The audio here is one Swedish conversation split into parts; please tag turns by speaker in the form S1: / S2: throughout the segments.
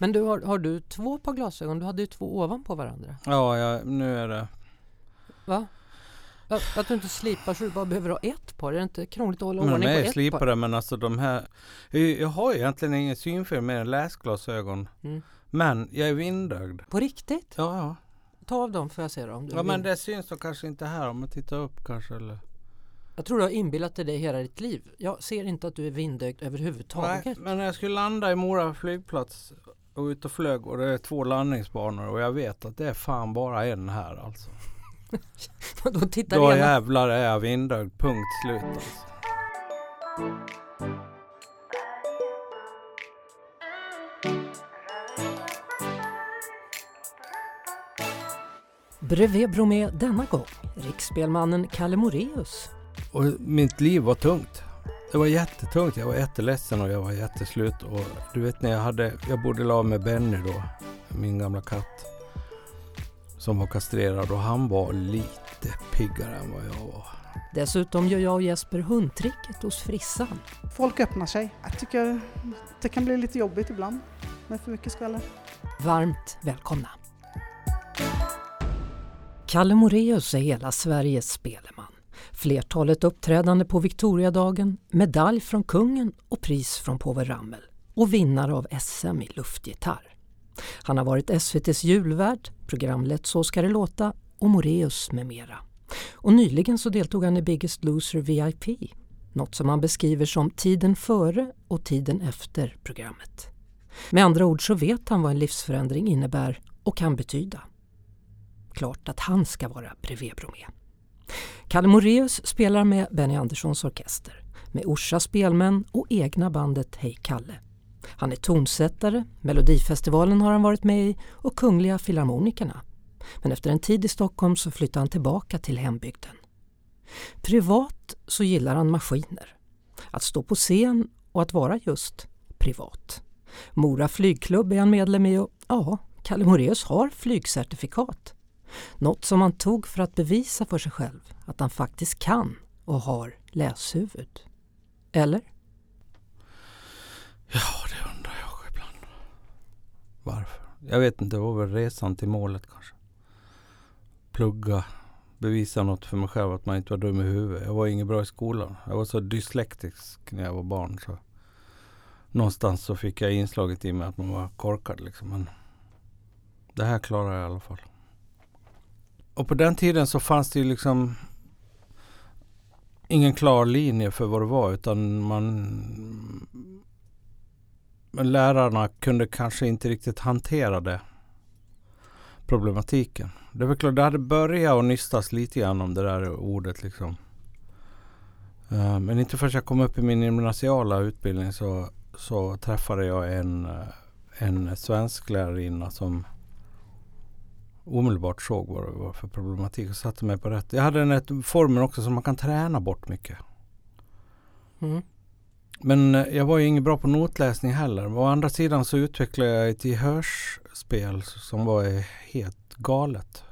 S1: Men du, har, har du två par glasögon? Du hade ju två ovanpå varandra.
S2: Ja, ja nu är det...
S1: Va? Att, att du inte slipar så du bara behöver ha ett par? Är det inte krångligt att hålla
S2: Men
S1: ordning
S2: de
S1: på
S2: är
S1: ett
S2: slipade
S1: par?
S2: men alltså de här... Jag, jag har egentligen ingen synfel mer än läsglasögon.
S1: Mm.
S2: Men jag är vindögd.
S1: På riktigt?
S2: Ja, ja.
S1: Ta av dem får jag se dem.
S2: Ja men det syns då kanske inte här om man tittar upp kanske eller...
S1: Jag tror du har inbillat dig det hela ditt liv. Jag ser inte att du är vindögd överhuvudtaget.
S2: Nej, men när jag skulle landa i Mora flygplats och ut och flög och det är två landningsbanor och jag vet att det är fan bara en här alltså.
S1: Då tittar
S2: Då jävlar är jag vindögd, punkt slut alltså.
S1: Bredvid Bromé denna gång, riksspelmannen Kalle Moreus.
S2: Och mitt liv var tungt. Det var jättetungt. Jag var jätteledsen och jag var jätteslut. Och du vet när jag hade, jag bodde la med Benny då, min gamla katt. Som var kastrerad och han var lite piggare än vad jag var.
S1: Dessutom gör jag och Jesper hundtricket hos frissan.
S3: Folk öppnar sig. Jag tycker det kan bli lite jobbigt ibland med för mycket skvaller.
S1: Varmt välkomna! Kalle Moreus är hela Sveriges speleman. Flertalet uppträdande på Victoriadagen, medalj från kungen och pris från påve Ramel och vinnare av SM i luftgitarr. Han har varit SVTs julvärd, programlett Så ska det låta och Moreus med mera. Och nyligen så deltog han i Biggest Loser VIP, något som han beskriver som tiden före och tiden efter programmet. Med andra ord så vet han vad en livsförändring innebär och kan betyda. Klart att han ska vara bredvid Bromé. Kalle Moreus spelar med Benny Anderssons orkester, med Orsa spelmän och egna bandet Hej Kalle. Han är tonsättare, Melodifestivalen har han varit med i och Kungliga Filharmonikerna. Men efter en tid i Stockholm så flyttade han tillbaka till hembygden. Privat så gillar han maskiner, att stå på scen och att vara just privat. Mora flygklubb är han medlem i och ja, Kalle Moreus har flygcertifikat. Något som han tog för att bevisa för sig själv att han faktiskt kan och har läshuvud. Eller?
S2: Ja, det undrar jag ibland. Varför? Jag vet inte, det var väl resan till målet kanske. Plugga, bevisa något för mig själv att man inte var dum i huvudet. Jag var inget bra i skolan. Jag var så dyslektisk när jag var barn. Så någonstans så fick jag inslaget i mig att man var korkad liksom. Men det här klarar jag i alla fall. Och på den tiden så fanns det ju liksom ingen klar linje för vad det var utan man men lärarna kunde kanske inte riktigt hantera det problematiken. Det var klart, det hade börjat att nystas lite grann om det där ordet liksom. Eh, men inte förrän jag kom upp i min gymnasiala utbildning så, så träffade jag en, eh, en svensk lärarinna som omedelbart såg vad det var för problematik och satte mig på rätt. Jag hade den här formen också som man kan träna bort mycket.
S1: Mm.
S2: Men eh, jag var ju ingen bra på notläsning heller. Å andra sidan så utvecklade jag ett gehörsspel som var helt galet.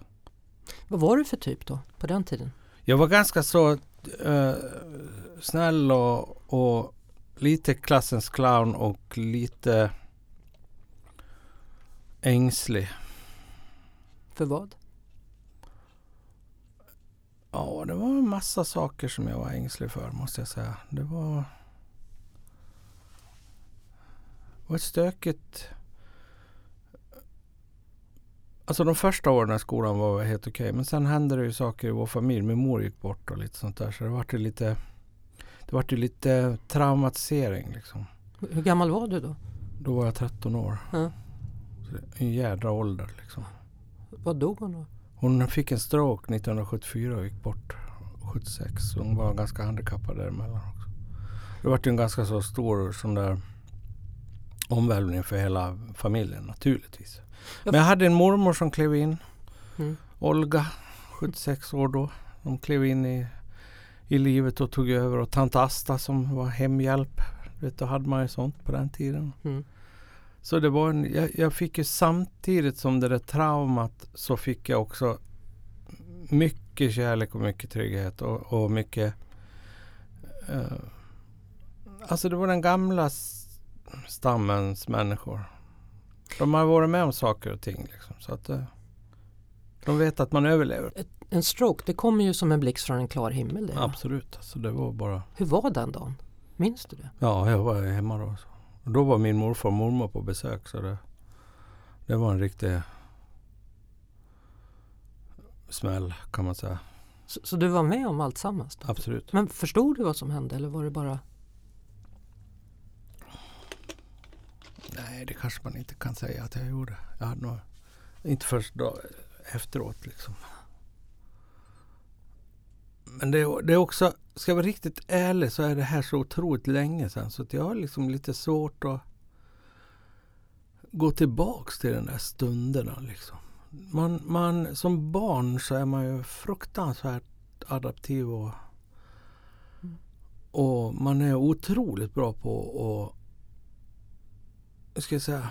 S1: Vad var du för typ då, på den tiden?
S2: Jag var ganska så eh, snäll och, och lite klassens clown och lite ängslig.
S1: För vad?
S2: Ja, det var en massa saker som jag var ängslig för måste jag säga. Det var, det var ett stökigt... Alltså de första åren i skolan var helt okej. Men sen hände det ju saker i vår familj. Min mor gick bort och lite sånt där. Så det vart ju lite... Det vart ju lite traumatisering liksom.
S1: Hur gammal var du då?
S2: Då var jag 13 år. Är En jädra ålder liksom.
S1: Vad dog hon då?
S2: Hon fick en stroke 1974 och gick bort 76. Så hon var ganska handikappad däremellan också. Det var ju en ganska så stor sån där omvälvning för hela familjen naturligtvis. Men jag hade en mormor som klev in.
S1: Mm.
S2: Olga, 76 år då. De klev in i, i livet och tog över. Och tant Asta som var hemhjälp. Vet, då hade man ju sånt på den tiden.
S1: Mm.
S2: Så det var en, jag, jag fick ju samtidigt som det där traumat så fick jag också mycket kärlek och mycket trygghet och, och mycket eh, Alltså det var den gamla stammens människor. De har varit med om saker och ting. Liksom, så att eh, de vet att man överlever.
S1: En stroke, det kommer ju som en blixt från en klar himmel. Det.
S2: Absolut. Alltså, det var bara...
S1: Hur var den dagen? Minns du det?
S2: Ja, jag var hemma då. Så. Och då var min morfar och mormor på besök. Så det, det var en riktig smäll kan man säga.
S1: Så, så du var med om allt sammans?
S2: Absolut.
S1: Men förstod du vad som hände eller var det bara?
S2: Nej, det kanske man inte kan säga att jag gjorde. Jag hade nog inte först då, efteråt liksom. Men det, det är också, ska jag vara riktigt ärlig så är det här så otroligt länge sedan så att jag har liksom lite svårt att gå tillbaks till den där stunderna liksom. Man, man, som barn så är man ju fruktansvärt adaptiv och, och man är otroligt bra på att jag ska säga,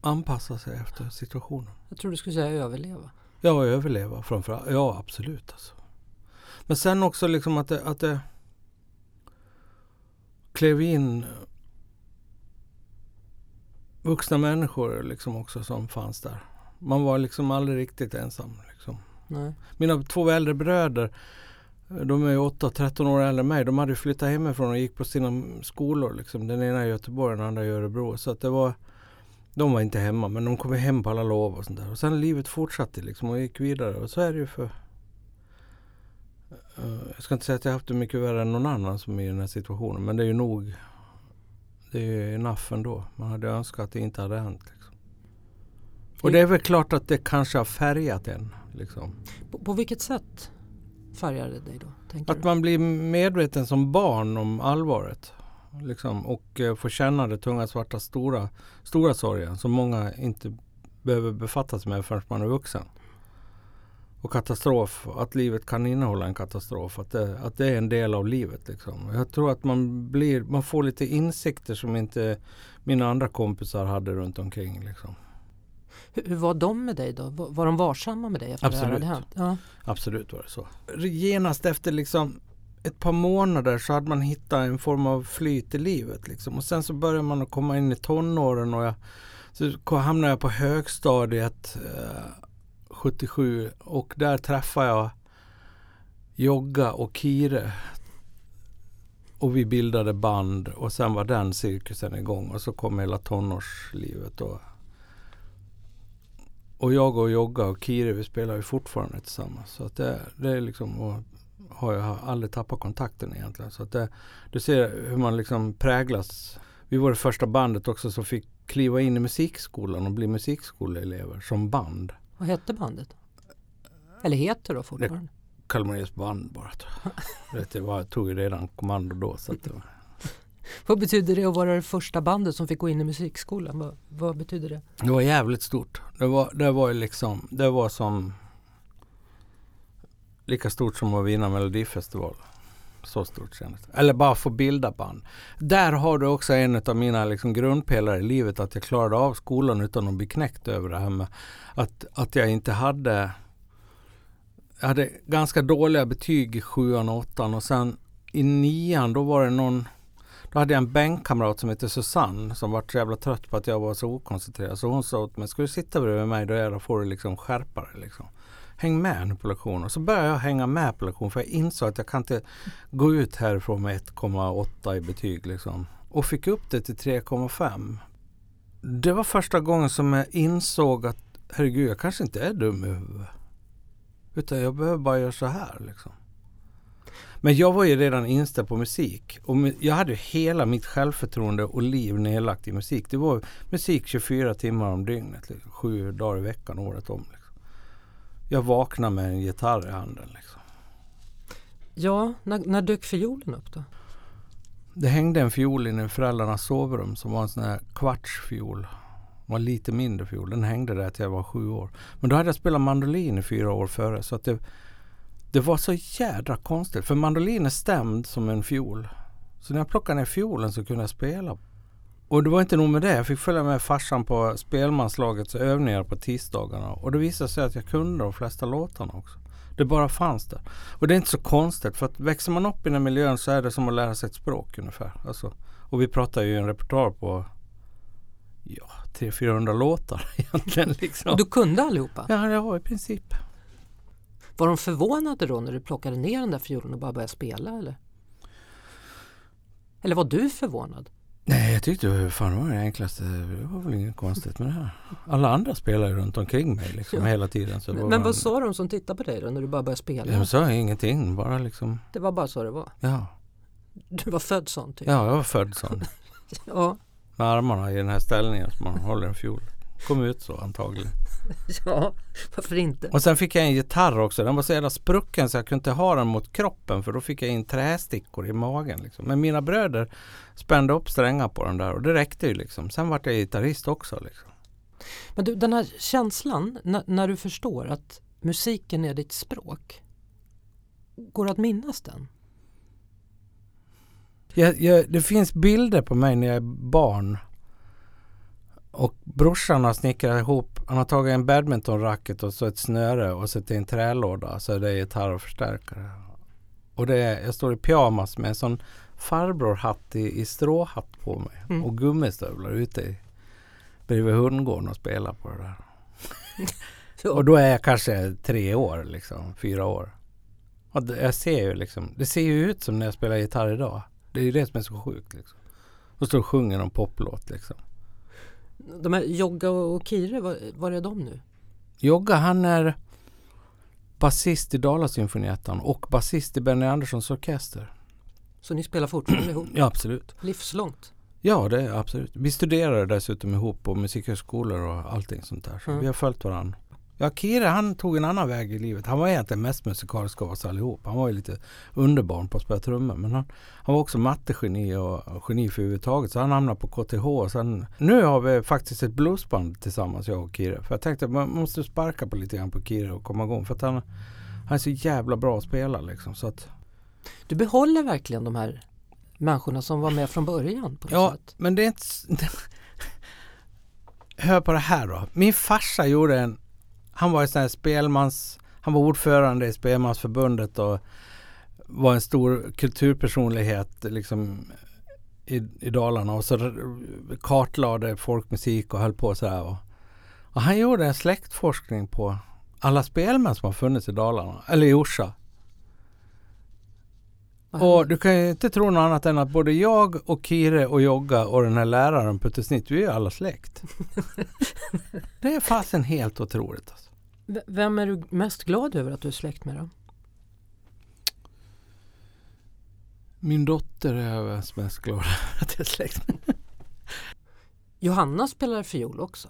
S2: anpassa sig efter situationen.
S1: Jag tror du skulle säga överleva.
S2: Ja, överleva framförallt. Ja, absolut. Alltså. Men sen också liksom att det, att det klev in vuxna människor liksom också som fanns där. Man var liksom aldrig riktigt ensam. Liksom. Mina två äldre bröder, de är 8 och 13 år äldre än mig. De hade flyttat hemifrån och gick på sina skolor. Liksom. Den ena i Göteborg och den andra i Örebro. Så att det var, de var inte hemma men de kom hem på alla lov och sånt där. Och sen livet fortsatte liksom och gick vidare. Och så är det ju för Jag ska inte säga att jag haft det mycket värre än någon annan som är i den här situationen. Men det är ju nog Det är ju enough ändå. Man hade önskat att det inte hade hänt. Liksom. Och det är väl klart att det kanske har färgat en. Liksom.
S1: På, på vilket sätt färgar det dig då?
S2: Att man blir medveten som barn om allvaret. Liksom, och eh, får känna det tunga svarta stora, stora sorgen som många inte behöver befatta sig med förrän man är vuxen. Och katastrof, att livet kan innehålla en katastrof. Att det, att det är en del av livet. Liksom. Jag tror att man, blir, man får lite insikter som inte mina andra kompisar hade runt omkring. Liksom.
S1: Hur, hur var de med dig då? Var, de varsamma med dig efter det här
S2: Absolut.
S1: hade hänt? Ja.
S2: Absolut var det så. Genast efter liksom ett par månader så hade man hittat en form av flyt i livet. Liksom. Och sen så började man att komma in i tonåren och jag, så hamnade jag på högstadiet eh, 77 och där träffade jag Jogga och Kire. Och vi bildade band och sen var den cirkusen igång och så kom hela tonårslivet. Och, och jag och Jogga och Kire vi spelar ju fortfarande tillsammans. Så att det, det är liksom, och har jag aldrig tappat kontakten egentligen. Så att det, du ser hur man liksom präglas. Vi var det första bandet också som fick kliva in i musikskolan och bli musikskoleelever som band.
S1: Vad hette bandet? Eller heter då fortfarande?
S2: Kalmaris band bara. tror jag. Tog ju redan kommando då. Så att det var.
S1: Vad betyder det att vara det första bandet som fick gå in i musikskolan? Vad, vad betyder det?
S2: det var jävligt stort. Det var, det var liksom, det var som lika stort som att vinna Melodifestivalen. Så stort kändes det. Eller bara få bilda band. Där har du också en av mina liksom grundpelare i livet. Att jag klarade av skolan utan att bli knäckt över det här med att, att jag inte hade jag hade ganska dåliga betyg i sjuan och åttan och sen i nian då var det någon då hade jag en bänkkamrat som hette Susanne som var så jävla trött på att jag var så okoncentrerad. Så hon sa åt mig, ska du sitta bredvid mig då, är, då får du liksom skärpa dig. Liksom. Häng med nu på lektionen. Så började jag hänga med på lektionen för jag insåg att jag kan inte gå ut härifrån med 1,8 i betyg. Liksom. Och fick upp det till 3,5. Det var första gången som jag insåg att herregud, jag kanske inte är dum i huvudet. Utan jag behöver bara göra så här liksom. Men jag var ju redan inställd på musik. Och jag hade hela mitt självförtroende och liv nedlagt i musik. Det var musik 24 timmar om dygnet. Liksom. Sju dagar i veckan året om. Liksom. Jag vaknade med en gitarr i handen. Liksom.
S1: Ja, när, när dök fiolen upp då?
S2: Det hängde en fiol inne i föräldrarnas sovrum som var en sån här kvartsfiol. var lite mindre fiol. Den hängde där till jag var sju år. Men då hade jag spelat mandolin i fyra år före. Så att det, det var så jädra konstigt. För mandolin är stämd som en fiol. Så när jag plockade ner fiolen så kunde jag spela. Och det var inte nog med det. Jag fick följa med farsan på spelmanslagets övningar på tisdagarna. Och det visade sig att jag kunde de flesta låtarna också. Det bara fanns där. Och det är inte så konstigt. För att växer man upp i den miljön så är det som att lära sig ett språk ungefär. Alltså, och vi pratar ju en repertoar på ja, 300-400 låtar egentligen. Liksom.
S1: Och du kunde allihopa?
S2: Ja, ja, i princip.
S1: Var de förvånade då när du plockade ner den där fiolen och bara började spela eller? Eller var du förvånad?
S2: Nej, jag tyckte hur fan var det enklaste. Det var väl inget konstigt med det här. Alla andra spelar ju runt omkring mig liksom
S1: Ja.
S2: hela tiden. Så
S1: Men, men vad sa de som tittade på dig då när du bara började spela?
S2: Jag sa ingenting, bara liksom,
S1: Det var bara så det var?
S2: ja.
S1: Du var född sån typ?
S2: Ja, jag var född sån.
S1: Ja,
S2: Med armarna i den här ställningen som man håller en fiol. Kom ut så antagligen.
S1: ja varför inte?
S2: Och sen fick jag en gitarr också. Den var så jävla sprucken så jag kunde inte ha den mot kroppen för då fick jag in trästickor i magen. Liksom. Men mina bröder spände upp strängar på den där och det räckte ju liksom. Sen vart jag gitarrist också. Liksom.
S1: Men du, den här känslan när, när du förstår att musiken är ditt språk. Går det att minnas den?
S2: Jag, jag, det finns bilder på mig när jag är barn. Och brorsan har snickrat ihop, han har tagit en badmintonracket och så ett snöre och satt i en trälåda så det är gitarr och förstärkare. Och det är, jag står i pyjamas med en sån farbrorhatt i, i stråhatt på mig
S1: Mm.
S2: och gummistövlar ute i, bredvid hundgården och spelar på det där. Och då är jag kanske tre år liksom, fyra år. Och det, jag ser ju liksom, det ser ju ut som när jag spelar gitarr idag. Det är ju det som är så sjukt liksom. Och står och sjunger någon poplåt liksom.
S1: De här Jogga och Kire, var, var är de nu?
S2: Jogga han är basist i Dalasymfoniettan och basist i Benny Anderssons orkester.
S1: Så ni spelar fortfarande ihop?
S2: Ja absolut.
S1: Livslångt?
S2: Ja det är absolut. Vi studerade dessutom ihop på musikhögskolor och allting sånt där. Så
S1: Mm.
S2: vi har följt varandra. Ja, Kire han tog en annan väg i livet. Han var egentligen mest musikalisk av oss allihop. Han var ju lite underbarn på att spela trummor. Men han, han var också mattegeni och geni för överhuvudtaget. Så han hamnade på KTH. Sen, nu har vi faktiskt ett bluesband tillsammans jag och Kire. För jag tänkte man måste sparka på lite grann på Kire och komma igång. För att han, han är så jävla bra att spela liksom. Så att,
S1: Du behåller verkligen de här människorna som var med från början på
S2: Ja,
S1: sätt?
S2: men det är inte... Hör på det här då. Min farsa gjorde en... Han var en sån här spelmans... Han var ordförande i Spelmansförbundet och var en stor kulturpersonlighet liksom i, i Dalarna och så kartlade folkmusik och höll på sådär. Och, och han gjorde en släktforskning på alla spelmän som har funnits i Dalarna, eller i Orsa. Och du kan ju inte tro något annat än att både jag och Kire och Jogga och den här läraren Puttesnitt, vi är ju alla släkt. det är fasen helt otroligt. Alltså.
S1: V- Vem är du mest glad över att du är släkt med då?
S2: Min dotter är jag mest glad att jag är släkt med.
S1: Johanna spelar fiol också.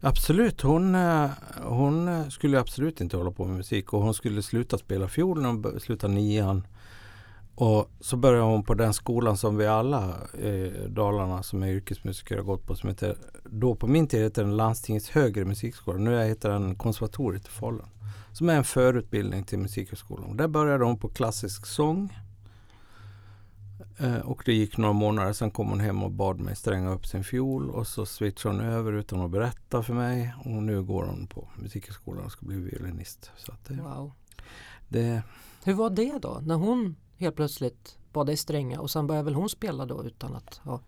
S2: Absolut, hon, eh, hon skulle absolut inte hålla på med musik och hon skulle sluta spela fiol när hon slutade nian. Och så började hon på den skolan som vi alla i Dalarna som är yrkesmusiker har gått på som heter, då på min tid hette den landstingets högre musikskola. Nu heter den konservatoriet i Falun. Som är en förutbildning till musikhögskolan. Där började hon på klassisk sång. Eh, och det gick några månader, sen kom hon hem och bad mig stränga upp sin fiol och så switchade hon över utan att berätta för mig. Och nu går hon på musikhögskolan och ska bli violinist. Så det,
S1: Wow.
S2: det,
S1: Hur var det då när hon helt plötsligt bad dig stränga och sen började väl hon spela då utan att ha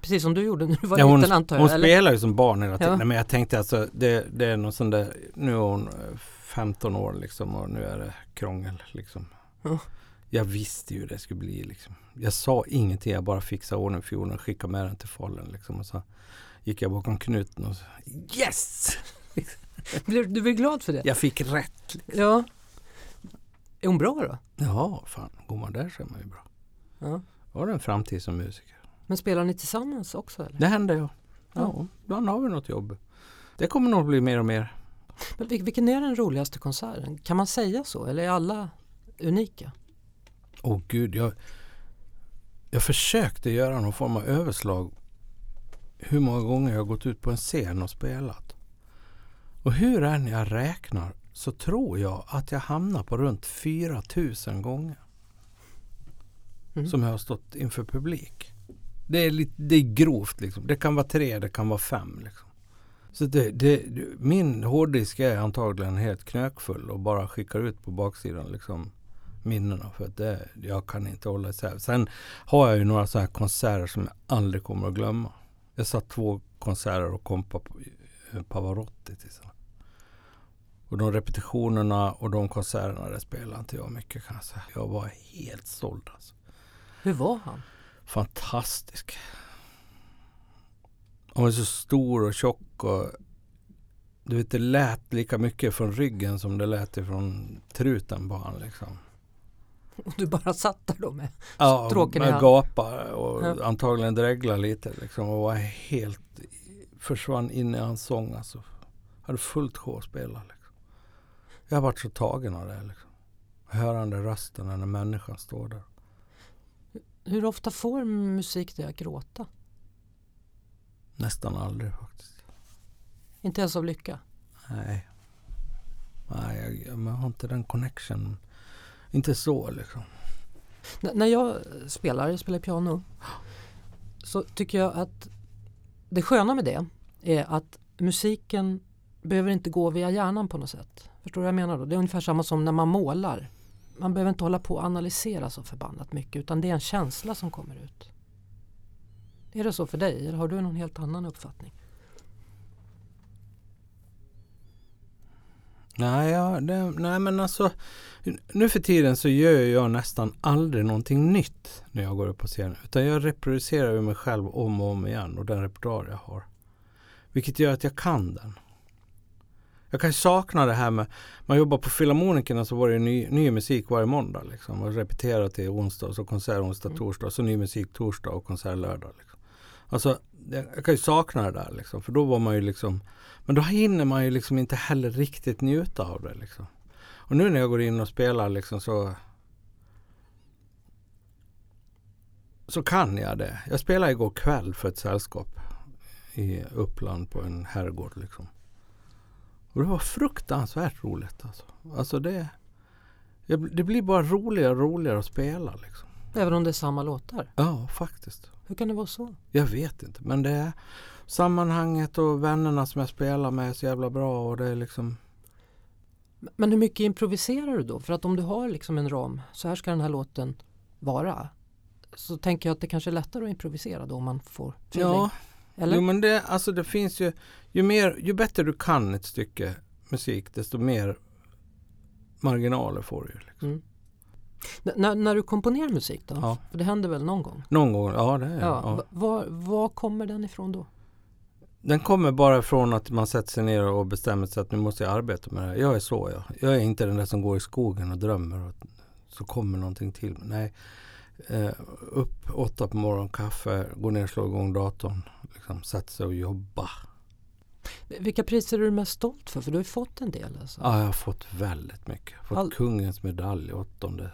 S1: Precis som du gjorde när du var
S2: Ja, hon,
S1: liten antar jag?
S2: hon
S1: eller?
S2: spelar ju som barn hela tiden.
S1: Ja.
S2: Men jag tänkte alltså, det, det är någon sån där, nu är hon eh, 15 år liksom och nu är det krångel liksom.
S1: Ja.
S2: Jag visste ju det skulle bli liksom. Jag sa ingenting, jag bara fixade ordning fiolen och skickade med den till Falun liksom. Och så gick jag bakom knuten och så, yes!
S1: Du blev glad för det?
S2: Jag fick rätt.
S1: Ja. Är hon bra då?
S2: Ja, fan, går man där så är man ju bra.
S1: Ja.
S2: Har du en framtid som musiker?
S1: Men spelar ni tillsammans också? Eller?
S2: Det händer ja.
S1: Ja.
S2: Ja, ibland har vi något jobb. Det kommer nog bli mer och mer.
S1: Men vil- vilken är den roligaste konserten? Kan man säga så eller är alla unika?
S2: Åh gud, jag, jag försökte göra någon form av överslag hur många gånger jag gått ut på en scen och spelat. Och hur än jag räknar så tror jag att jag hamnar på runt 4000 gånger.
S1: Mm.
S2: Som jag har stått inför publik. Det är, lite, det är grovt liksom. Det kan vara tre, det kan vara fem. Liksom. Så det, det, min hårddisk är antagligen helt knökfull och bara skickar ut på baksidan liksom minnena för att det, jag kan inte hålla isär. Sen har jag ju några sådana här konserter som jag aldrig kommer att glömma. Jag satt två konserter och kompade Pavarotti tillsammans. Och de repetitionerna och de konserterna det spelade inte jag mycket kan jag säga. Jag var helt såld alltså.
S1: Hur var han?
S2: Fantastisk. Han var så stor och tjock och du vet det lät lika mycket från ryggen som det lät ifrån truten på han liksom.
S1: Och du bara satt där då med
S2: Ja,
S1: stråken i
S2: med
S1: hand?
S2: gapa och
S1: Ja.
S2: antagligen dregla lite liksom och var helt försvann in i hans sång alltså. Hade fullt sjå att spela liksom. Jag har varit så tagen av det liksom. Hörande rösten när människan står där.
S1: Hur ofta får musik dig att gråta?
S2: Nästan aldrig faktiskt.
S1: Inte ens av lycka?
S2: Nej. Nej, jag, jag, har inte den connection. Inte så liksom.
S1: N- när jag spelar, jag spelar piano, så tycker jag att det sköna med det är att musiken behöver inte gå via hjärnan på något sätt. Förstår du vad jag menar då? Det är ungefär samma som när man målar. Man behöver inte hålla på och analysera så förbannat mycket utan det är en känsla som kommer ut. Är det så för dig eller har du någon helt annan uppfattning?
S2: Nej, ja, det, nej men alltså nu för tiden så gör jag nästan aldrig någonting nytt när jag går upp på scen. Utan jag reproducerar ju mig själv om och om igen och den repertoar jag har. Vilket gör att jag kan den. Jag kan sakna det här med, man jobbar på Filharmonikerna så var det ny, ny musik varje måndag. Liksom, och repetera till onsdag och så konsert onsdag,
S1: Mm.
S2: torsdag så ny musik torsdag och konsert lördag. Liksom. Alltså, jag, jag kan ju sakna det där liksom, för då var man ju liksom men då hinner man ju liksom inte heller riktigt njuta av det. Liksom. Och nu när jag går in och spelar liksom så så kan jag det. Jag spelade igår kväll för ett sällskap i Uppland på en herrgård. Liksom. Och det var fruktansvärt roligt. Alltså, alltså det, det blir bara roligare och roligare att spela. Liksom.
S1: Även om det är samma låtar?
S2: Ja, faktiskt.
S1: Hur kan det vara så?
S2: Jag vet inte, men det är sammanhanget och vännerna som jag spelar med är så jävla bra och det är liksom
S1: Men hur mycket improviserar du då? För att om du har liksom en ram, så här ska den här låten vara. Så tänker jag att det kanske är lättare att improvisera då om man får feeling.
S2: Ja,
S1: Eller?
S2: jo men det, alltså det finns ju, ju, mer, ju bättre du kan ett stycke musik desto mer marginaler får du. Liksom.
S1: Mm. När, när du komponerar musik då?
S2: Ja.
S1: För det händer väl någon gång?
S2: Någon gång, ja det är
S1: Ja.
S2: ja.
S1: va- Var, var kommer den ifrån då?
S2: Den kommer bara från att man sätter sig ner och bestämmer sig att nu måste jag arbeta med det här. Jag är så jag. Jag är inte den där som går i skogen och drömmer och så kommer någonting till mig. Nej. Eh, upp åtta på morgonen, kaffe, gå ner och slå igång datorn. Liksom, sätta sig och jobba.
S1: Vilka priser är du mest stolt för? För du har ju fått en del. Alltså.
S2: Ja, jag har fått väldigt mycket. Jag har fått
S1: All-
S2: kungens medalj i åttonde.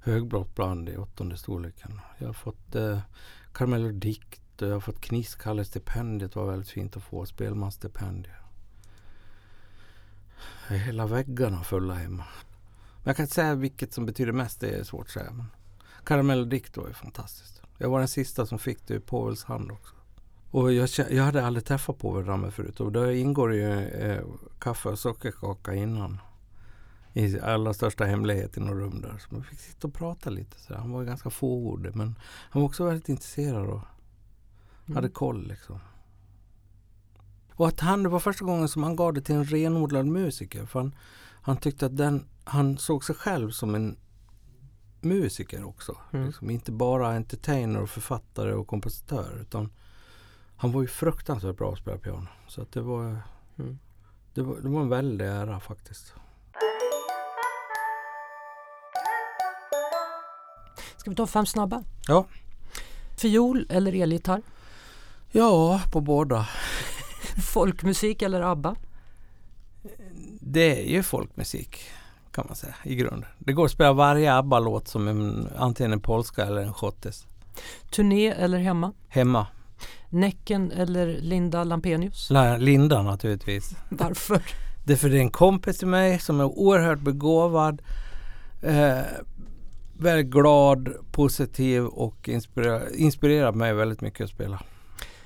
S2: Högblått bland i åttonde storleken. Jag har fått eh, Karamell och dikt och jag har fått Knisskalle-stipendiet. var väldigt fint att få. Spelmansstipendiet. Hela väggarna fulla hemma. Men jag kan inte säga vilket som betyder mest. Det är svårt att säga. Men Karamell och var ju fantastiskt. Jag var den sista som fick det i Povels hand också. Och jag, jag hade aldrig träffat Povel Ramel förut och där ingår ju eh, kaffe och sockerkaka innan. I allra största hemlighet i något rum där. Så man fick sitta och prata lite. Så han var ganska fåordig men han var också väldigt intresserad och
S1: Mm.
S2: hade koll liksom. Och att han, det var första gången som han gav det till en renodlad musiker. För han, han tyckte att den, han såg sig själv som en musiker också.
S1: Mm.
S2: Liksom, inte bara entertainer och författare och kompositör. Utan han var ju fruktansvärt bra att spela piano. Så att det var,
S1: Mm.
S2: det var, det var en väldig ära faktiskt.
S1: Ska vi ta fem snabba?
S2: Ja.
S1: Fiol eller elgitarr?
S2: Ja, på båda.
S1: Folkmusik eller ABBA?
S2: Det är ju folkmusik kan man säga i grunden. Det går att spela varje ABBA-låt som en, antingen en polska eller en schottis.
S1: Turné eller hemma?
S2: Hemma.
S1: Näcken eller Linda Lampenius?
S2: La- Linda naturligtvis.
S1: Varför?
S2: Det är för det är en kompis till mig som är oerhört begåvad. Eh, väldigt glad, positiv och inspirerar, inspirerar mig väldigt mycket att spela.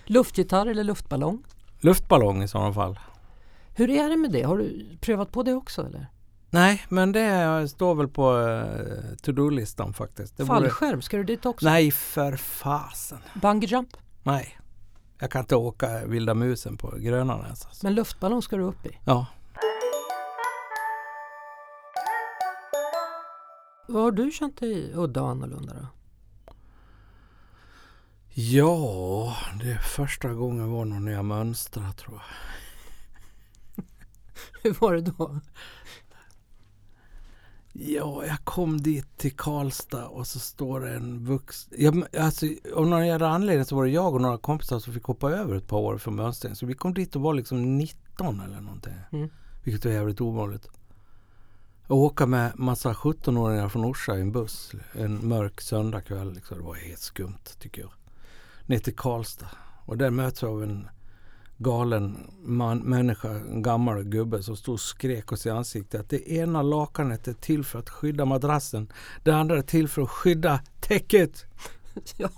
S1: Luftgitarr eller luftballong?
S2: Luftballong i sådana fall.
S1: Hur är det med det? Har du prövat på det också eller?
S2: Nej, men det står väl på eh, to-do-listan faktiskt. Det
S1: Fallskärm, ska du dit också?
S2: Nej, för fasen.
S1: Bungee jump?
S2: Nej. Jag kan inte åka vilda musen på Grönan ens. Alltså.
S1: Men luftballong ska du upp i.
S2: Ja.
S1: Vad har du känt dig udda och annorlunda då?
S2: Ja, det är första gången var nog när jag mönstrade tror jag.
S1: Hur var det då?
S2: Ja, jag kom dit till Karlstad och så står det en vuxen... Ja, alltså, av någon jävla anledning så var det jag och några kompisar som fick hoppa över ett par år för mönstring. Så vi kom dit och var liksom 19 eller någonting.
S1: Mm.
S2: Vilket var jävligt ovanligt. Och åka med massa 17-åringar från Orsa i en buss en mörk söndagkväll. Liksom. Det var helt skumt tycker jag. Ner till Karlstad. Och där möts vi av en galen man, människa, en gammal gubbe som stod och skrek oss i ansiktet att det ena lakanet är till för att skydda madrassen. Det andra är till för att skydda täcket.
S1: Ja.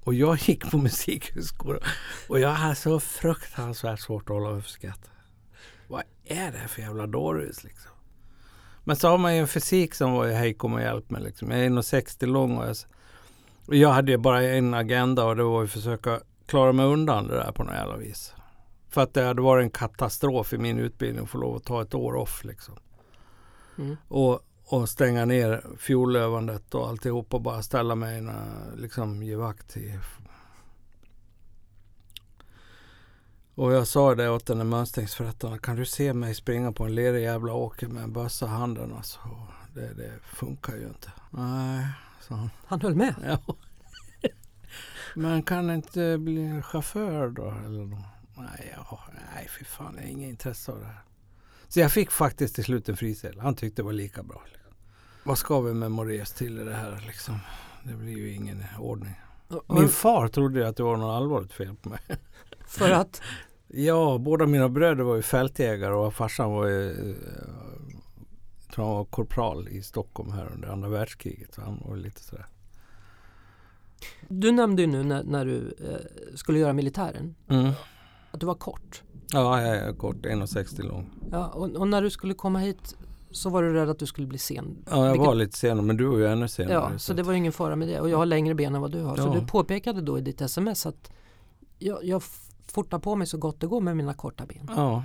S2: Och jag gick på musikhögskola och jag hade så fruktansvärt svårt att hålla för skratt. Vad är det här för jävla dårhus liksom? Men så har man ju en fysik som var hej kom och hjälp mig. Liksom. Jag är 1,60 lång och jag, och jag hade ju bara en agenda och det var att försöka klara mig undan det där på något jävla vis. För att det hade varit en katastrof i min utbildning att få lov att ta ett år off liksom.
S1: Mm.
S2: Och, och stänga ner fjolövandet och alltihop och bara ställa mig och liksom ge vakt i och jag sa det åt den där mönstringsförrättaren. Kan du se mig springa på en lerig jävla åker med en bössa i handen? Alltså, det, det funkar ju inte. Nej, han.
S1: Han höll med?
S2: Ja. Men kan inte bli chaufför då? Eller? Nej, ja, nej, för fan, jag har inget intresse av det här. Så jag fick faktiskt till slut en frisedel. Han tyckte det var lika bra. Liksom. Vad ska vi med Mores till i det här liksom? Det blir ju ingen ordning. Min far trodde att det var något allvarligt fel på mig.
S1: För att?
S2: Ja, båda mina bröder var ju fältjägare och farsan var ju eh, tror han var korpral i Stockholm här under andra världskriget. Så han var lite sådär.
S1: Du nämnde ju nu när, när du eh, skulle göra militären
S2: Mm.
S1: att du var kort.
S2: Ja, jag är kort, 1,60 lång.
S1: Ja, och, och när du skulle komma hit så var du rädd att du skulle bli sen.
S2: Ja, jag
S1: Vilket-
S2: var lite senare men du var ju ännu senare.
S1: Ja, så det var ingen fara med det. Och jag har längre ben än vad du har. Så
S2: Ja.
S1: du påpekade då i ditt sms att jag, jag fortar på mig så gott det går med mina korta ben.
S2: Ja,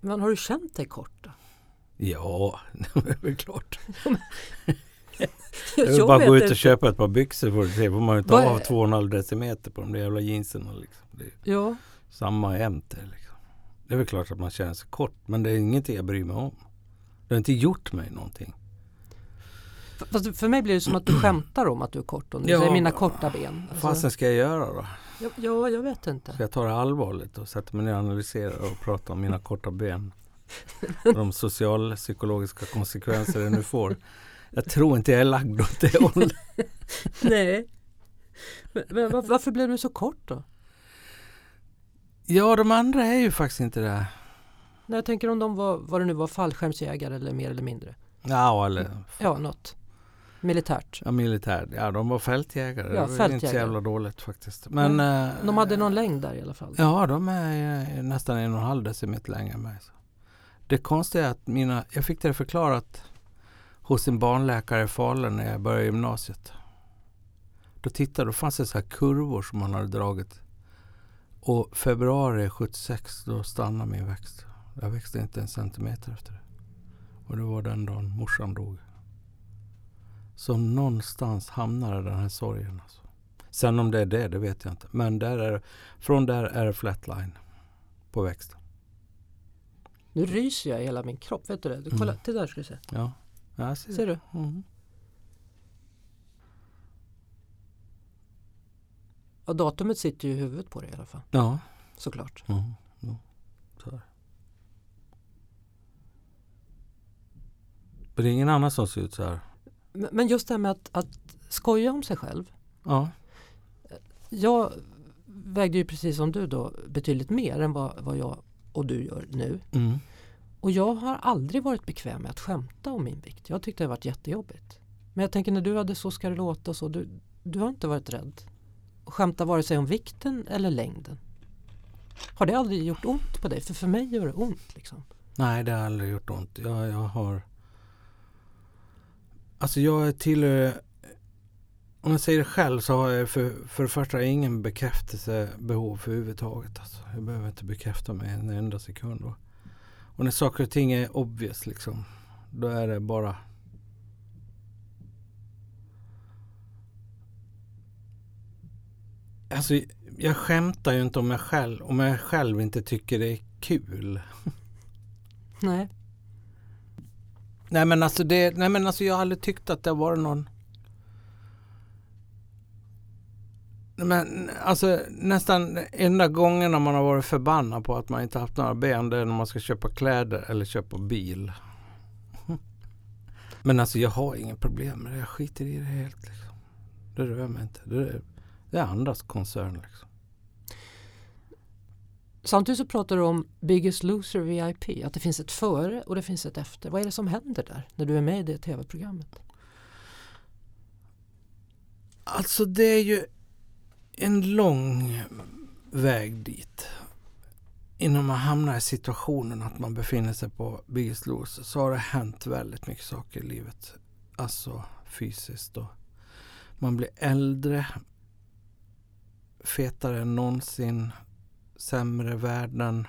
S1: Men har du känt dig kort då?
S2: ja det är väl klart.
S1: Jag
S2: bara att gå ut och köpa ett par byxor för att se. får man ju inte
S1: Vad
S2: av
S1: är-
S2: 2,5 decimeter på de där jävla jeansen. Liksom. Det
S1: Ja,
S2: samma jämt det, liksom. Det är väl klart att man känner sig kort men det är ingenting jag bryr mig om. Det har inte gjort mig någonting.
S1: fast för mig blir det som att du skämtar om att du är kort och du
S2: Ja,
S1: säger mina korta ben.
S2: Vad
S1: Alltså,
S2: fasen ska jag göra då?
S1: ja, ja, jag vet inte.
S2: Ska jag ta det allvarligt och sätta mig ner och analysera och prata om mina korta ben? De socialpsykologiska konsekvenser det nu får. Jag tror inte jag är lagd åt det hållet.
S1: Nej. Men, men var, varför blev du så kort då?
S2: Ja, de andra är ju faktiskt inte det.
S1: Nej, jag tänker om de var, vad det nu var, fallskärmsjägare eller mer eller mindre.
S2: Ja, eller
S1: Ja, något. Militärt.
S2: ja, militär. Ja, de var fältjägare.
S1: Ja,
S2: det var inte så
S1: fältjägare.
S2: jävla dåligt faktiskt. Men eh,
S1: De hade någon längd där i alla fall.
S2: Ja, de är eh, nästan en och en halv decimeter längre än mig. Så. Det konstiga är att mina, jag fick det förklarat hos en barnläkare i Falun när jag började gymnasiet. Då tittade, då fanns det så här kurvor som man hade dragit. Och februari 76 då stannade min växt. Jag växte inte en centimeter efter det. Och det var den dagen morsan dog. Så någonstans hamnade den här sorgen. Alltså. Sen om det är det, det vet jag inte. Men där är, från där är det flatline på växten.
S1: Nu ryser jag i hela min kropp, vet du det? Du, kolla,
S2: Mm.
S1: titta där ska du se.
S2: Ja, jag ser.
S1: Ser du?
S2: Mm.
S1: Och datumet sitter ju i huvudet på dig i alla fall,
S2: Ja.
S1: såklart.
S2: Mm. Ja. Så. Men det är ingen annan som ser ut så här.
S1: Men men just det här med att, att skoja om sig själv.
S2: Ja.
S1: Jag vägde ju precis som du då betydligt mer än vad, vad jag och du gör nu.
S2: Mm.
S1: Och jag har aldrig varit bekväm med att skämta om min vikt. Jag tyckte det varit jättejobbigt. Men jag tänker när du hade Så ska det låta och så, du, du har inte varit rädd att skämta vare sig om vikten eller längden. Har det aldrig gjort ont på dig? För för mig gör det ont. Liksom.
S2: Nej, det har aldrig gjort ont. Jag, jag har... Alltså jag tillhör om jag säger det själv så har jag för, för det första ingen bekräftelsebehov för överhuvudtaget. Alltså. Jag behöver inte bekräfta mig en enda sekund. Och, och när saker och ting är obvious liksom, då är det bara Alltså, jag skämtar ju inte om mig själv om jag själv inte tycker det är kul.
S1: Nej.
S2: Nej men alltså, det, nej, men alltså jag har aldrig tyckt att det var någon Men alltså nästan enda gången man har varit förbannad på att man inte haft några ben det är när man ska köpa kläder eller köpa bil. Men alltså jag har inga problem med det. Jag skiter i det helt. Liksom. Det rör mig inte. Det är, det är andras koncern. Liksom.
S1: Samtidigt så pratar du om Biggest Loser VIP, att det finns ett före och det finns ett efter. Vad är det som händer där när du är med i det tv-programmet?
S2: Alltså det är ju en lång väg dit. Innan man hamnar i situationen att man befinner sig på Biggest Loser så har det hänt väldigt mycket saker i livet. Alltså fysiskt. Och man blir äldre, fetare än någonsin, sämre värden,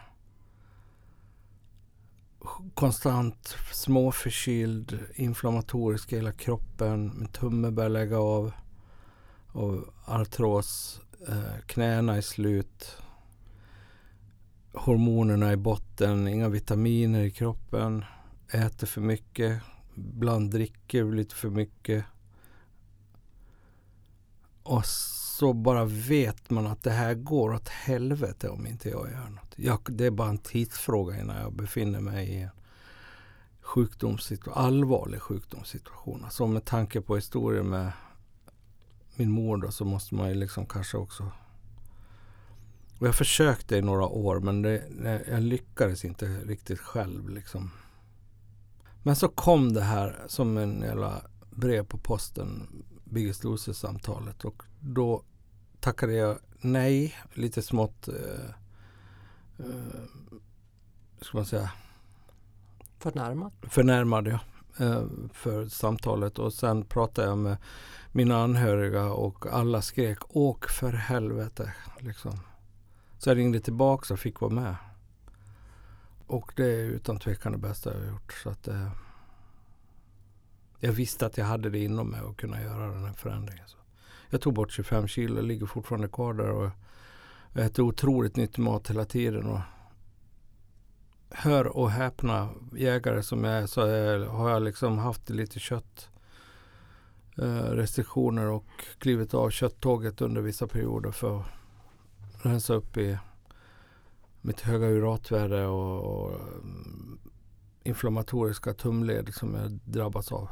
S2: konstant småförkyld, inflammatorisk i hela kroppen, min tumme börjar lägga av och artros, eh, knäna är slut, hormonerna i botten, inga vitaminer i kroppen, äter för mycket, ibland dricker lite för mycket. Och så bara vet man att det här går åt helvete om inte jag gör något. Jag, det är bara en tidsfråga innan jag befinner mig i en sjukdomssitu allvarlig sjukdomssituation. Alltså med tanke på historien med min mor då så måste man ju liksom kanske också och jag försökte i några år men det, jag lyckades inte riktigt själv liksom. Men så kom det här som en jävla brev på posten, Biggest Loser-samtalet och då tackade jag nej, lite smått, eh, eh, ska man säga?
S1: Förnärmad?
S2: Förnärmad, ja. Eh, för samtalet och sen pratade jag med mina anhöriga och alla skrek åk för helvete. Liksom. Så jag ringde tillbaka och fick vara med. Och det är utan tvekan det bästa jag har gjort. Så att, eh, jag visste att jag hade det inom mig att kunna göra den här förändringen. Så jag tog bort 25 kilo, ligger fortfarande kvar där och jag äter otroligt nyttig mat hela tiden. Och hör och häpna jägare som jag är så är, har jag liksom haft lite kött eh, restriktioner och klivit av kötttåget under vissa perioder för att rensa upp i mitt höga uratvärde och, och mm, inflammatoriska tumled som jag drabbats av.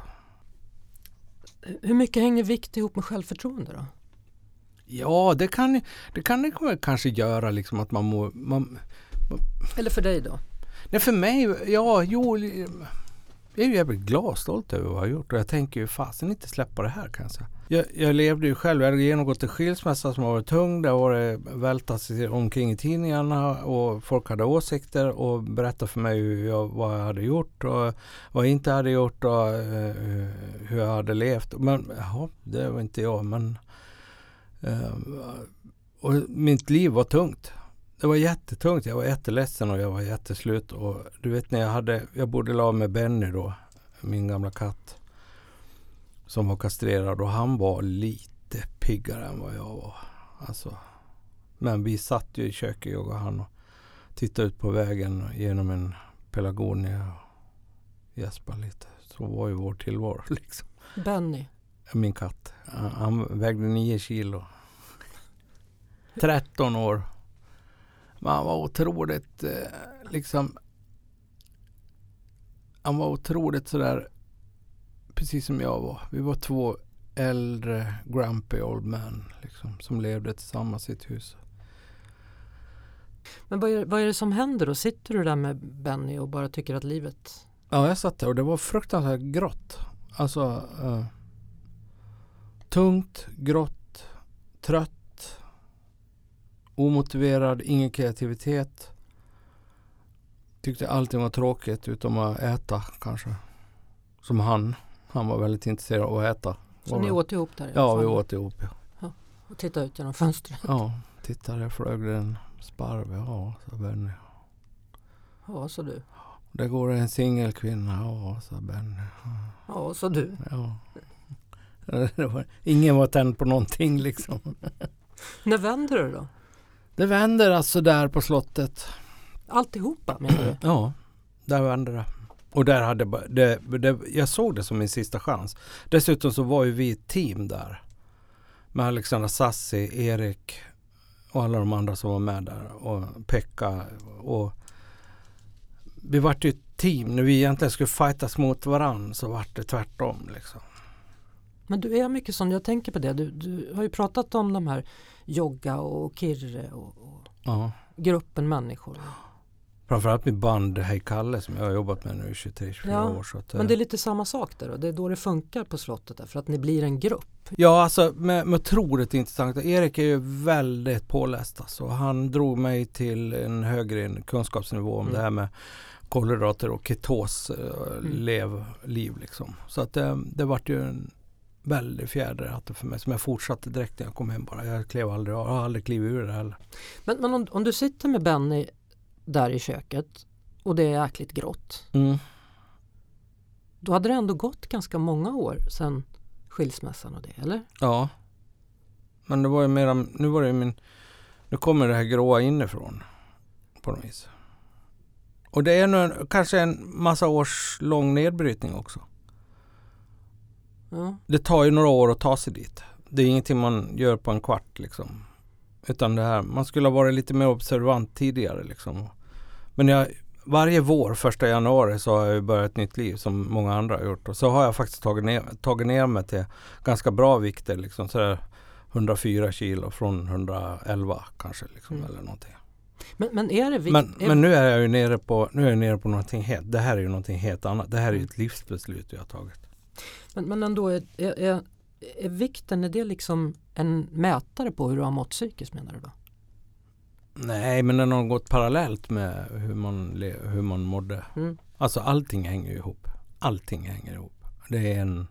S1: Hur mycket hänger vikt ihop med självförtroende då?
S2: Ja, det kan det, kan det kanske göra liksom att man mår... Man,
S1: Eller för dig då?
S2: Nej, för mig, ja, jo. Jag är ju jävligt glad och stolt över vad jag har gjort och jag tänker ju fasen inte släppa det här kan jag säga. Jag, levde ju själv, jag hade genomgått en skilsmässa som har varit tung. Det har varit vältats omkring i tidningarna och folk hade åsikter och berättade för mig hur jag, vad jag hade gjort och vad jag inte hade gjort och uh, hur jag hade levt. Men ja, det var inte jag. Men, uh, och mitt liv var tungt. Det var jättetungt. Jag var jätteledsen och jag var jätteslut. Och du vet när jag hade, jag bodde la med Benny då, min gamla katt. Som var kastrerad och han var lite piggare än vad jag var. Alltså. Men vi satt ju i köket jag och han och tittade ut på vägen genom en pelargonia och gäspade lite. Så var ju vår tillvaro liksom.
S1: Benny?
S2: Min katt. Han, han vägde nio kilo. 13 år. Men han var otroligt eh, liksom Han var otroligt sådär precis som jag var. Vi var två äldre grumpy old men liksom, som levde tillsammans i ett hus.
S1: Men vad är, vad är det som händer då? Sitter du där med Benny och bara tycker att livet...
S2: Ja, jag satt där och det var fruktansvärt grått. Alltså uh, tungt, grått, trött omotiverad, ingen kreativitet. Tyckte allting var tråkigt utom att äta kanske. Som han. Han var väldigt intresserad av att äta.
S1: Så
S2: Var
S1: ni
S2: det?
S1: åt ihop där
S2: Ja, vi åt ihop ja.
S1: och tittade ut genom fönstret?
S2: Ja, titta där flög det en sparv. Ja, sa Benny.
S1: Ja, så du.
S2: Där går det en singelkvinna. Ja, sa Benny.
S1: Ja, så du.
S2: Ja. Det var, ingen var tänd på någonting liksom.
S1: När vänder det då?
S2: Det vänder alltså där på slottet.
S1: Alltihopa menar du?
S2: Ja, där vände det. Och där hade det, det, jag såg det som min sista chans. Dessutom så var ju vi ett team där. Med Alexandra Sassi, Erik och alla de andra som var med där. Och Pekka. Och vi vart ju ett team. När vi egentligen skulle fightas mot varann så vart det tvärtom. Liksom.
S1: Men du är mycket som jag tänker på det. Du, du har ju pratat om de här Jogga och Kirre och, och
S2: Ja.
S1: gruppen människor.
S2: Framförallt med band Hej Kalle som jag har jobbat med nu i 23-24
S1: Ja,
S2: år. Så att,
S1: Men det är lite samma sak där och det är då det funkar på slottet där, för att ni blir en grupp.
S2: Ja, alltså med, med otroligt intressant. Erik är ju väldigt påläst. Alltså. Han drog mig till en högre kunskapsnivå om
S1: Mm.
S2: det här med kolhydrater och ketos eh,
S1: Mm.
S2: lev, liv. Liksom. Så att det, det vart ju en väldig fjäder i hatten för mig som jag fortsatte direkt när jag kom hem bara. Jag klev aldrig av, jag har aldrig klivit ur det heller.
S1: Men, men om, om du sitter med Benny där i köket och det är jäkligt grått.
S2: Mm.
S1: Då hade det ändå gått ganska många år sedan skilsmässan och det, eller?
S2: Ja. Men det var ju mera, nu var det ju min, nu kommer det här gråa inifrån på något vis. Och det är nu en, kanske en massa års lång nedbrytning också.
S1: Ja.
S2: Det tar ju några år att ta sig dit. Det är ingenting man gör på en kvart liksom. Utan det här, man skulle ha varit lite mer observant tidigare liksom. Men jag, varje vår, första januari, så har jag börjat ett nytt liv som många andra har gjort. Och så har jag faktiskt tagit ner, tagit ner mig till ganska bra vikter liksom. Så där 104 kilo från 111 kanske liksom
S1: Mm.
S2: eller någonting.
S1: Men, men är det?
S2: Men, men nu är jag ju nere på, nu är jag nere på någonting helt, det här är ju någonting helt annat. Det här är ju ett livsbeslut jag har tagit.
S1: Men, men ändå, är, är, är, vikten, är det liksom en mätare på hur du har mått psykiskt menar du då?
S2: Nej, men den har gått parallellt med hur man, hur man mådde.
S1: Mm.
S2: Alltså allting hänger ihop. Allting hänger ihop. Det är en,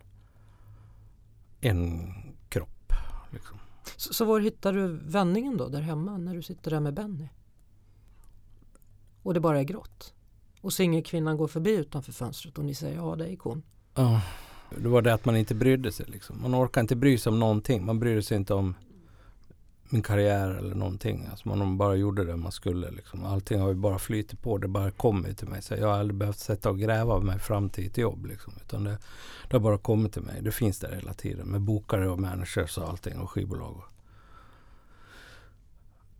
S2: en kropp. Liksom.
S1: Så, så var hittar du vändningen då där hemma när du sitter där med Benny? Och det bara är grått? Och singelkvinnan går förbi utanför fönstret och ni säger ja det är ikon.
S2: Ja. Det var det att man inte brydde sig. Liksom. Man orkar inte bry sig om någonting. Man brydde sig inte om min karriär eller någonting. Alltså man bara gjorde det man skulle. Liksom. Allting har ju bara flytit på. Det bara kommit till mig. Så jag har aldrig behövt sätta och gräva mig fram till ett jobb. Liksom. Utan det, det har bara kommit till mig. Det finns där hela tiden. Med bokare och managers och allting och skivbolag. och-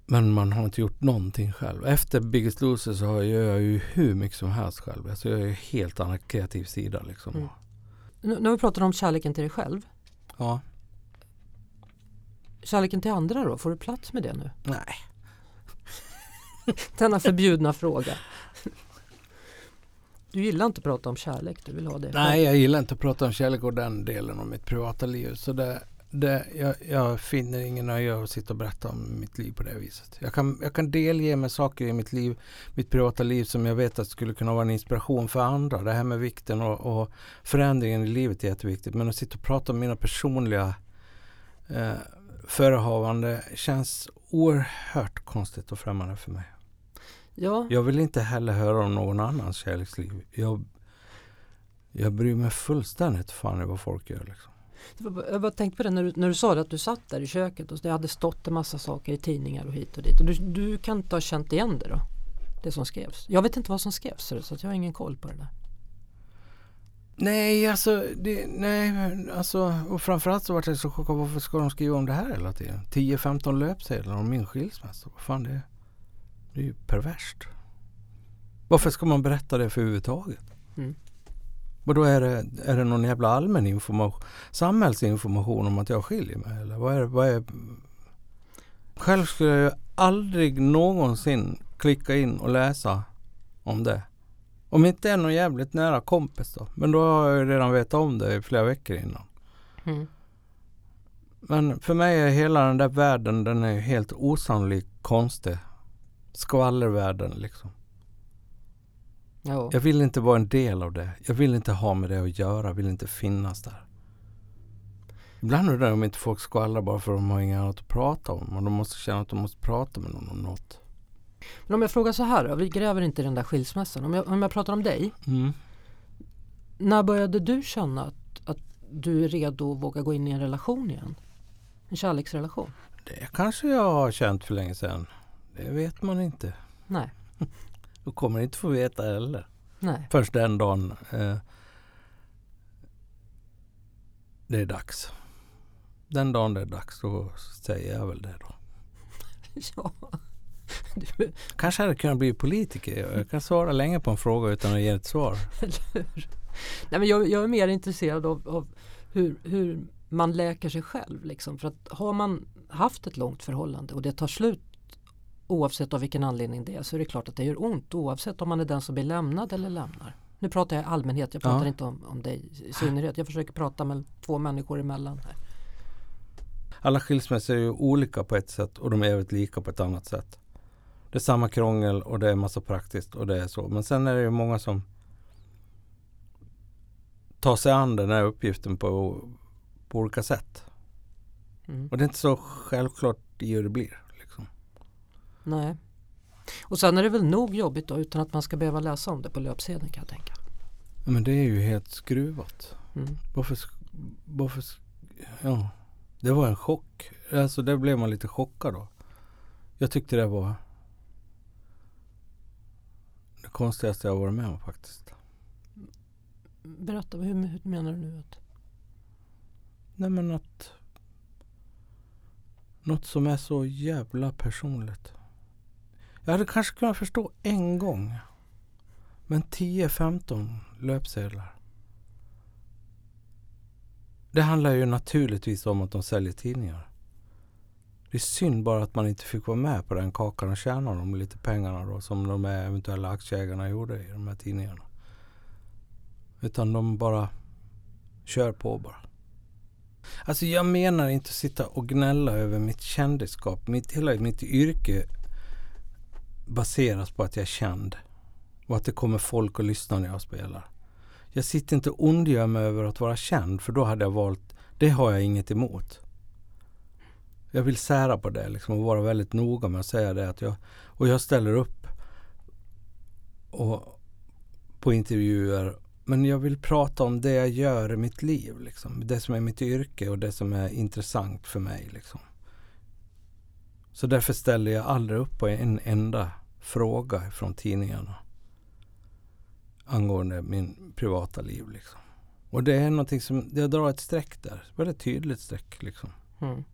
S2: Men man har inte gjort någonting själv. Efter Biggest Loser så gör jag ju hur mycket som helst själv. Alltså jag är ju helt annan kreativ sida liksom.
S1: Mm. Nu, har vi pratat om kärleken till dig själv.
S2: Ja.
S1: Kärleken till andra då, får du plats med det nu?
S2: Nej.
S1: Denna förbjudna fråga. Du gillar inte att prata om kärlek, du vill ha det
S2: Nej, jag gillar inte att prata om kärlek och den delen av mitt privata liv. Så det, det, jag, jag finner ingen nöje att sitta och berätta om mitt liv på det viset. Jag kan, jag kan delge mig saker i mitt liv, mitt privata liv som jag vet att skulle kunna vara en inspiration för andra. Det här med vikten och, och förändringen i livet är jätteviktigt. Men att sitta och prata om mina personliga eh, förehavande känns oerhört konstigt och främmande för mig.
S1: Ja,
S2: Jag vill inte heller höra om någon annans kärleksliv. Jag, jag bryr mig fullständigt fan i vad folk gör. Liksom.
S1: Jag bara tänkte på det när du, när du sa det att du satt där i köket och det hade stått en massa saker i tidningar och hit och dit. Och du, du kan inte ha känt igen det då? Det som skrevs. Jag vet inte vad som skrevs så jag har ingen koll på det där.
S2: Nej, alltså, det, nej, alltså, och framförallt så vart jag så chockad. Varför ska de skriva om det här hela tiden? 10-15 löpsedlar om min skilsmässa. Vad fan det är? Det är ju perverst. Varför ska man berätta det för överhuvudtaget?
S1: Mm.
S2: Och då är det, är det någon jävla allmän information, samhällsinformation om att jag skiljer mig? Eller vad är, vad är Själv skulle jag aldrig någonsin klicka in och läsa om det. Om inte är någon jävligt nära kompis då. Men då har jag ju redan vetat om det i flera veckor innan.
S1: Mm.
S2: Men för mig är hela den där världen, den är helt osannolikt konstig. Skvallervärlden liksom.
S1: Ja.
S2: Jag vill inte vara en del av det. Jag vill inte ha med det att göra. Jag vill inte finnas där. Ibland undrar jag om inte folk skvallrar bara för att de har inget annat att prata om. Och de måste känna att de måste prata med någon om något.
S1: Men om jag frågar så här, vi gräver inte i den där skilsmässan. Om jag, om jag pratar om dig.
S2: Mm.
S1: När började du känna att, att du är redo att våga gå in i en relation igen? En kärleksrelation?
S2: Det kanske jag har känt för länge sedan. Det vet man inte.
S1: Nej.
S2: Du kommer inte få veta heller.
S1: Nej.
S2: Först den dagen eh, det är dags. Den dagen det är dags då säger jag väl det då.
S1: Ja. Du,
S2: Kanske hade jag kunnat bli politiker. Jag kan svara länge på en fråga utan att ge ett svar.
S1: Nej, men jag, jag är mer intresserad av, av hur, hur man läker sig själv. Liksom. För att har man haft ett långt förhållande och det tar slut oavsett av vilken anledning det är så är det klart att det gör ont oavsett om man är den som blir lämnad eller lämnar. Nu pratar jag i allmänhet, jag pratar
S2: Ja.
S1: inte om, om dig i synnerhet. Jag försöker prata med två människor emellan här.
S2: Alla skilsmässor är ju olika på ett sätt och de är jävligt lika på ett annat sätt. Det är samma krångel och det är massa praktiskt och det är så. Men sen är det ju många som tar sig an den här uppgiften på, på olika sätt.
S1: Mm.
S2: Och det är inte så självklart i hur det blir.
S1: Nej. Och sen är det väl nog jobbigt då utan att man ska behöva läsa om det på löpsedeln kan jag tänka.
S2: Men det är ju helt skruvat.
S1: Mm.
S2: Varför, varför ja, det var en chock. Alltså det blev man lite chockad då. Jag tyckte det var det konstigaste jag varit med om faktiskt.
S1: Berätta, hur, hur menar du nu? Att,
S2: Nej men att något som är så jävla personligt. Jag hade kanske kunnat förstå en gång. Men 10-15 löpsedlar. Det handlar ju naturligtvis om att de säljer tidningar. Det är synd bara att man inte fick vara med på den kakan och tjäna de lite pengarna då som de här eventuella aktieägarna gjorde i de här tidningarna. Utan de bara kör på bara. Alltså jag menar inte att sitta och gnälla över mitt kändisskap. Mitt, hela mitt yrke baseras på att jag är känd. Och att det kommer folk och lyssnar när jag spelar. Jag sitter inte och ondgör mig över att vara känd för då hade jag valt, det har jag inget emot. Jag vill sära på det liksom och vara väldigt noga med att säga det att jag, och jag ställer upp och, på intervjuer men jag vill prata om det jag gör i mitt liv. Liksom. Det som är mitt yrke och det som är intressant för mig. Liksom. Så därför ställer jag aldrig upp på en enda fråga från tidningarna angående min privata liv. Liksom. Och det är någonting som, jag drar ett streck där. Väldigt tydligt streck. Liksom.
S1: mm.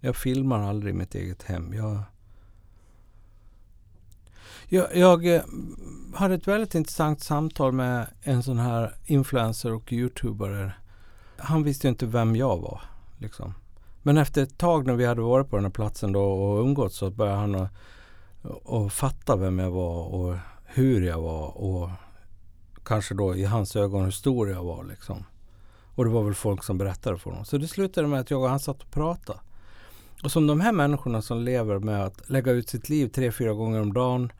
S2: Jag filmar aldrig mitt eget hem. Jag, jag, jag eh, hade ett väldigt intressant samtal med en sån här influencer och youtubare. Han visste ju inte vem jag var. Liksom. Men efter ett tag när vi hade varit på den här platsen då och umgåtts så började han att att fatta vem jag var och hur jag var och kanske då i hans ögon hur stor jag var. Liksom. Och det var väl folk som berättade för honom. Så det slutade med att jag och han satt och pratade. Och som de här människorna som lever med att lägga ut sitt liv tre, fyra gånger om dagen,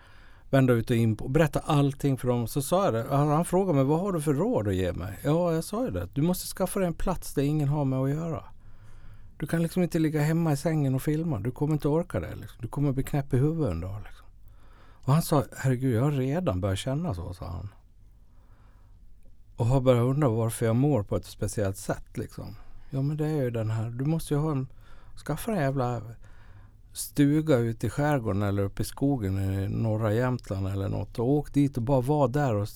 S2: vända ut och in och berätta allting för dem. Så sa jag det. Han, han frågade mig, vad har du för råd att ge mig? Ja, jag sa ju det. Du måste skaffa dig en plats där ingen har med att göra. Du kan liksom inte ligga hemma i sängen och filma. Du kommer inte orka det. Liksom. Du kommer bli knäpp i huvudet en dag. Liksom. Och han sa, herregud, jag har redan börjat känna så, sa han. Och har börjat undra varför jag mår på ett speciellt sätt. Liksom. Ja, men det är ju den här, du måste ju ha en, skaffa en jävla stuga ute i skärgården eller uppe i skogen i norra Jämtland eller något. Och åk dit och bara var där och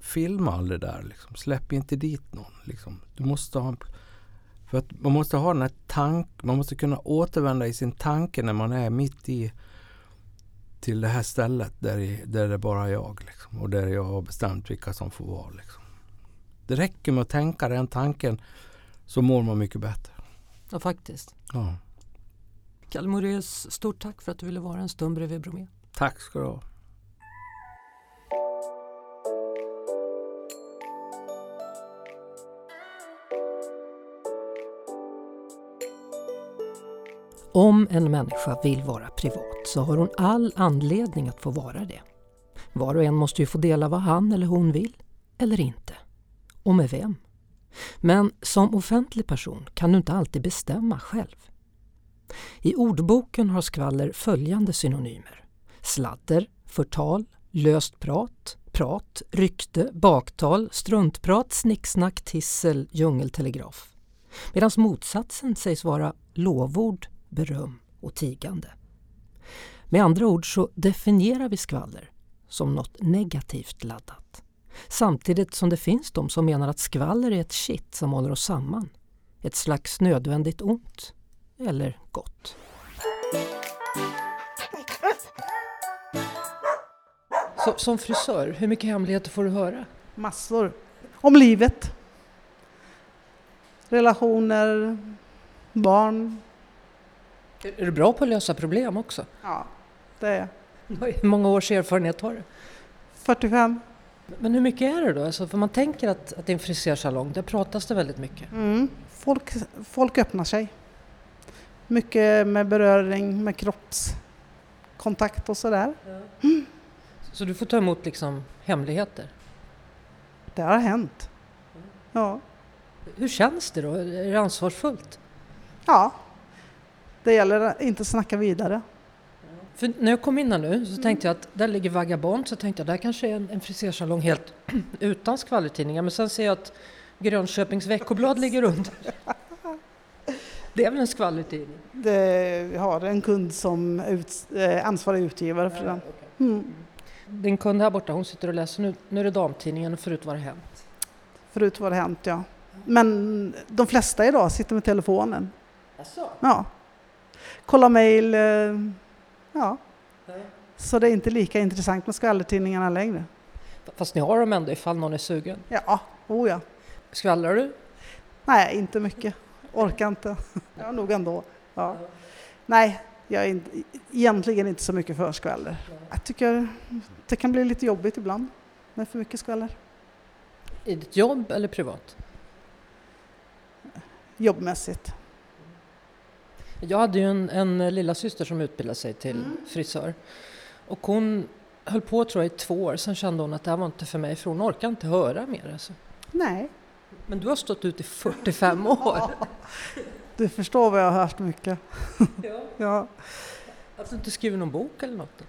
S2: filma all det där. Liksom. Släpp inte dit någon. Liksom. Du måste ha en, för att man måste ha den här tank, man måste kunna återvända i sin tanke när man är mitt i till det här stället där, i, där det är bara jag. Liksom, och där jag har bestämt vilka som får vara. Liksom. Det räcker med att tänka den tanken så mår man mycket bättre.
S1: Ja, faktiskt.
S2: Ja.
S1: Kalle Moraeus, stort tack för att du ville vara en stund bredvid Bromé.
S2: Tack ska du ha.
S1: Om en människa vill vara privat så har hon all anledning att få vara det. Var och en måste ju få dela vad han eller hon vill, eller inte. Och med vem? Men som offentlig person kan du inte alltid bestämma själv. I ordboken har skvaller följande synonymer. Sladder, förtal, löst prat, prat, rykte, baktal, struntprat, snicksnack, tissel, djungeltelegraf. Medan motsatsen sägs vara lovord, beröm och tigande. Med andra ord så definierar vi skvaller som något negativt laddat. Samtidigt som det finns de som menar att skvaller är ett kitt som håller oss samman. Ett slags nödvändigt ont. Eller gott. Så, som frisör, hur mycket hemligheter får du höra?
S3: Massor. Om livet. Relationer, barn.
S1: Är du bra på att lösa problem också?
S3: Ja, det är jag.
S1: Hur många års erfarenhet har du?
S3: 45.
S1: Men hur mycket är det då? Alltså, för man tänker att, att det är en frisörsalong, där pratas det väldigt mycket.
S3: Mm. Folk, folk öppnar sig. Mycket med beröring, med kroppskontakt och sådär.
S1: Så du får ta emot liksom hemligheter.
S3: Det har hänt. Ja.
S1: Hur känns det då? Är det ansvarsfullt?
S3: ja. Det gäller att inte snacka vidare.
S1: För när jag kom in här nu så tänkte jag att där ligger Vagabond, så tänkte jag där kanske är en, en frisersalong helt utan skvallertidningar. Men sen ser jag att Grönköpings veckoblad ligger under. Det är väl en skvallertidning?
S3: Det, vi har en kund som ut, eh, ansvarig utgivare för den. Mm.
S1: Din kund här borta, hon sitter och läser nu. Nu är det damtidningen och förut var det Hänt.
S3: Förut var det hänt, ja. Men de flesta idag sitter med telefonen.
S1: Jaså?
S3: Ja. Kolla mejl. Eh, ja. Så det är inte lika intressant med skvallertidningarna längre.
S1: Fast ni har dem ändå ifall någon är sugen.
S3: Ja, oh ja.
S1: Skvallrar du?
S3: Nej, inte mycket. Orkar inte. Ja, nog ändå. Ja. Nej, jag är inte, egentligen inte så mycket för skvaller. Jag tycker det kan bli lite jobbigt ibland med för mycket skvaller.
S1: I ditt jobb eller privat?
S3: Jobbmässigt.
S1: Jag hade ju en, en lilla syster som utbildade sig till frisör. Och hon höll på tror jag i två år, sen kände hon att det här var inte för mig för hon orkar inte höra mer. Alltså.
S3: Nej,
S1: Men du har stått ut i 45 år.
S3: du förstår vad jag har hört mycket.
S1: Ja.
S3: Ja.
S1: Att du inte skriver någon bok eller något?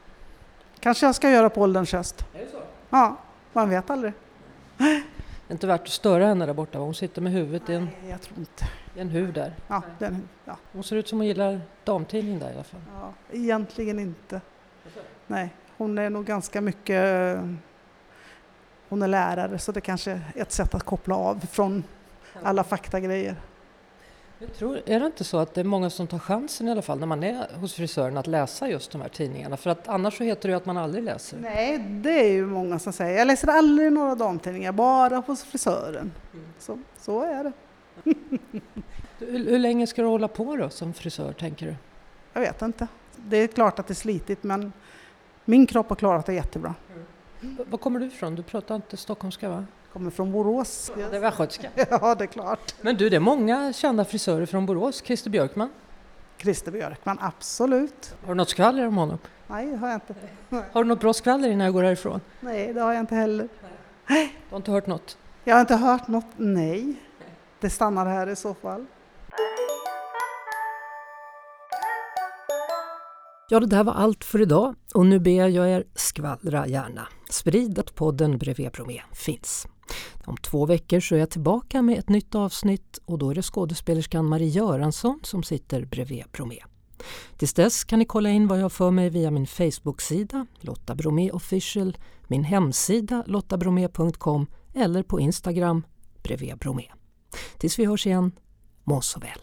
S3: Kanske jag ska göra på ålderns höst.
S1: Är det så?
S3: Ja, man vet aldrig.
S1: Det är inte värt att störa henne där borta, hon sitter med huvudet i en,
S3: Nej, Jag tror inte.
S1: i en hur där.
S3: Ja, den, ja.
S1: Hon ser ut som hon gillar damtidning där i alla fall.
S3: Ja, egentligen inte. Nej, hon är nog ganska mycket... Hon är lärare så det kanske är ett sätt att koppla av från alla faktagrejer.
S1: Jag tror, är det inte så att det är många som tar chansen i alla fall när man är hos frisören att läsa just de här tidningarna? För att annars så heter det ju att man aldrig läser.
S3: Nej, det är ju många som säger. Jag läser aldrig några damtidningar, bara hos frisören. Så, så är det.
S1: Hur, hur länge ska du hålla på då som frisör tänker du?
S3: Jag vet inte. Det är klart att det är slitigt men min kropp har klarat det jättebra.
S1: V- Var kommer du ifrån? Du pratar inte stockholmska va?
S3: Kommer från Borås.
S1: Det är västgötska.
S3: Ja, det är klart.
S1: Men du, det är många kända frisörer från Borås. Christer Björkman.
S3: Christer Björkman, absolut.
S1: Har du något skvaller om honom?
S3: Nej, det har jag inte.
S1: Har du något bra skvaller innan jag går härifrån?
S3: Nej, det har jag inte heller.
S1: Du har inte hört något?
S3: Jag har inte hört något nej. Det stannar här i så fall.
S1: Ja, det där var allt för idag och nu ber jag er skvallra gärna. Sprid att podden Bredvid Bromé finns. Om två veckor så är jag tillbaka med ett nytt avsnitt och då är det skådespelerskan Marie Göransson som sitter bredvid Bromé. Tills dess kan ni kolla in vad jag har för mig via min Facebook-sida Lotta Bromé Official, min hemsida lottabromé.com eller på Instagram bredvid Bromé. Tills vi hörs igen, må så väl.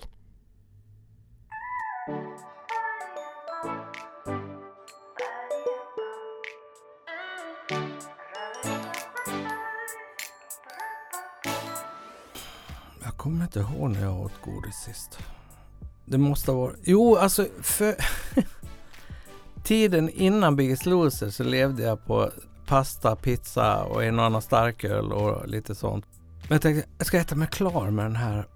S2: Kommer inte ihåg när jag åt godis sist. Det måste ha varit... Jo, alltså för... Tiden innan Biggest Loser så levde jag på pasta, pizza och en och annan starköl och lite sånt. Men jag tänkte, jag ska äta mig klar med den här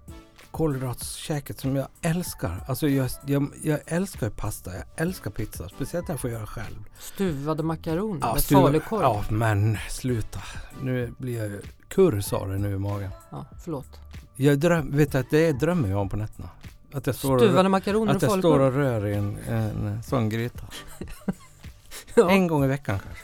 S2: kolhydratskäket som jag älskar. Alltså jag, jag, jag älskar pasta, jag älskar pizza. Speciellt när jag får göra själv.
S1: Stuvade makaroner med
S2: stuva-
S1: falukorv.
S2: Ja, men sluta. Nu blir jag ju kurr sa det nu i magen.
S1: Ja, förlåt.
S2: Jag dröm, vet att det drömmer jag om på nätterna. Att jag står och,
S1: Stuvade makaroner och
S2: att jag står
S1: falukorv.
S2: och rör i en, en sån gryta.
S1: Ja.
S2: En gång i veckan kanske.